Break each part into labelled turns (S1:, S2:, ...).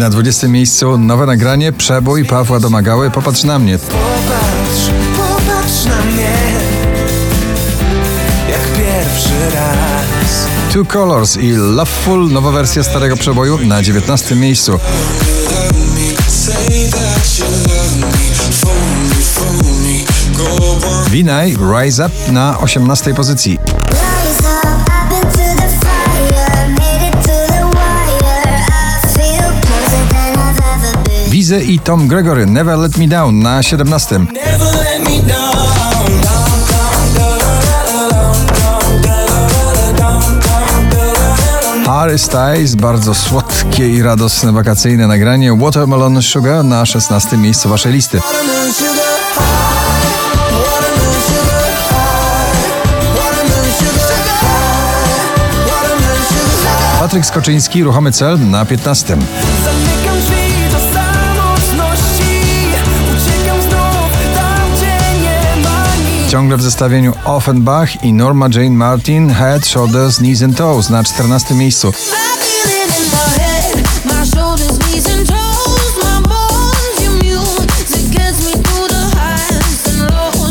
S1: Na 20 miejscu nowe nagranie Przebój Pawła Domagały Popatrz na mnie.
S2: Popatrz, popatrz na mnie Jak pierwszy raz
S1: Two Colors i Loveful, nowa wersja starego przeboju na 19 miejscu. Winaj Rise Up na 18 pozycji.
S3: I
S1: Tom Gregory Never Let Me Down na 17.
S2: Never let me down
S1: Harry Styles, bardzo słodkie i radosne wakacyjne nagranie Watermelon Sugar na 16 miejscu waszej listy. Patryk Skoczyński, Ruchomy Cel na 15. Ciągle w zestawieniu Offenbach i Norma Jane Martin Head, Shoulders, Knees and Toes na 14 miejscu.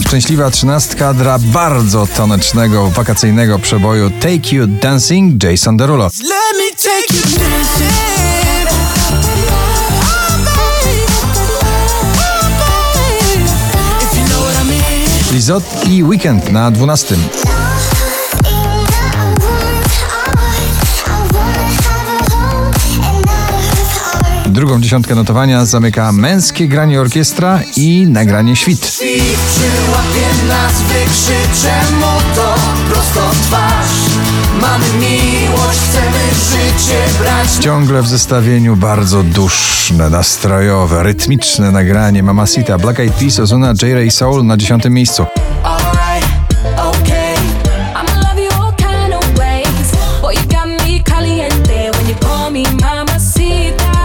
S1: Szczęśliwa trzynastka dla bardzo tanecznego, wakacyjnego przeboju Take You Dancing Jason Derulo.
S2: Let me take you dancing
S1: Lizot i Weekend na 12. Drugą dziesiątkę notowania zamyka męskie granie orkiestra i nagranie świt.
S2: I przyłapie nas, wykrzyczę mu to prosto twarz Mamy miłość, chcemy życie brać
S1: Ciągle w zestawieniu bardzo duszne, nastrojowe, rytmiczne nagranie Mamacita, Black Eyed Peas, Ozuna, J. Ray Soul na 10 miejscu.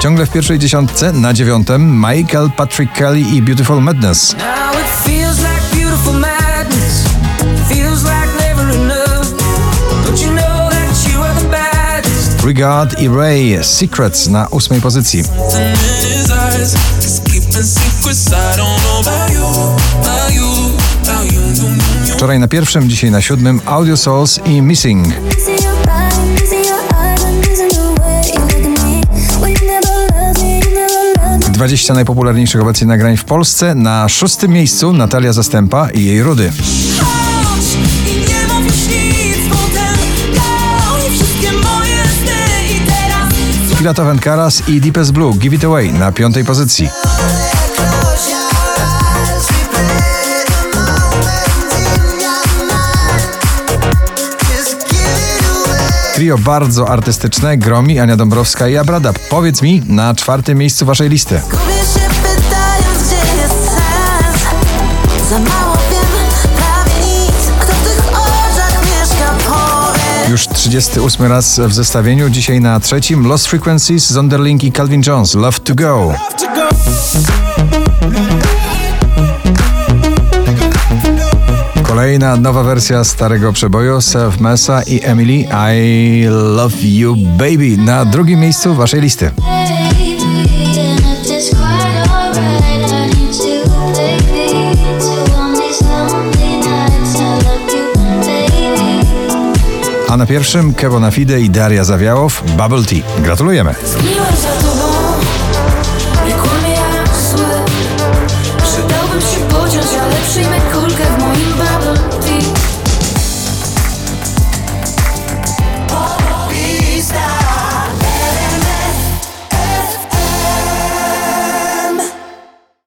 S1: Ciągle w pierwszej dziesiątce, na dziewiątym Michael, Patrick Kelly i Beautiful Madness. Regard i Ray, Secrets na ósmej pozycji. Wczoraj na pierwszym, dzisiaj na siódmym Audio Souls i Missing. 20 najpopularniejszych obecnie nagrań w Polsce. Na szóstym miejscu Natalia Zastępa i jej Rudy.
S2: Teraz
S1: Filato Karas i Deepest Blue, Give It Away na piątej pozycji. Trio bardzo artystyczne, Gromi, Ania Dąbrowska i Abrada. Powiedz mi na czwartym miejscu waszej listy.
S3: Się pytając, gdzie jest sens Za mało
S1: Już 38 raz w zestawieniu, dzisiaj na trzecim Lost Frequencies, Zonderling i Calvin Jones, Love to Go. Kolejna nowa wersja starego przeboju Self Mesa i Emily I Love You Baby na drugim miejscu waszej listy. A na pierwszym Kevona Fide i Daria Zawiałow Bubble Tea. Gratulujemy.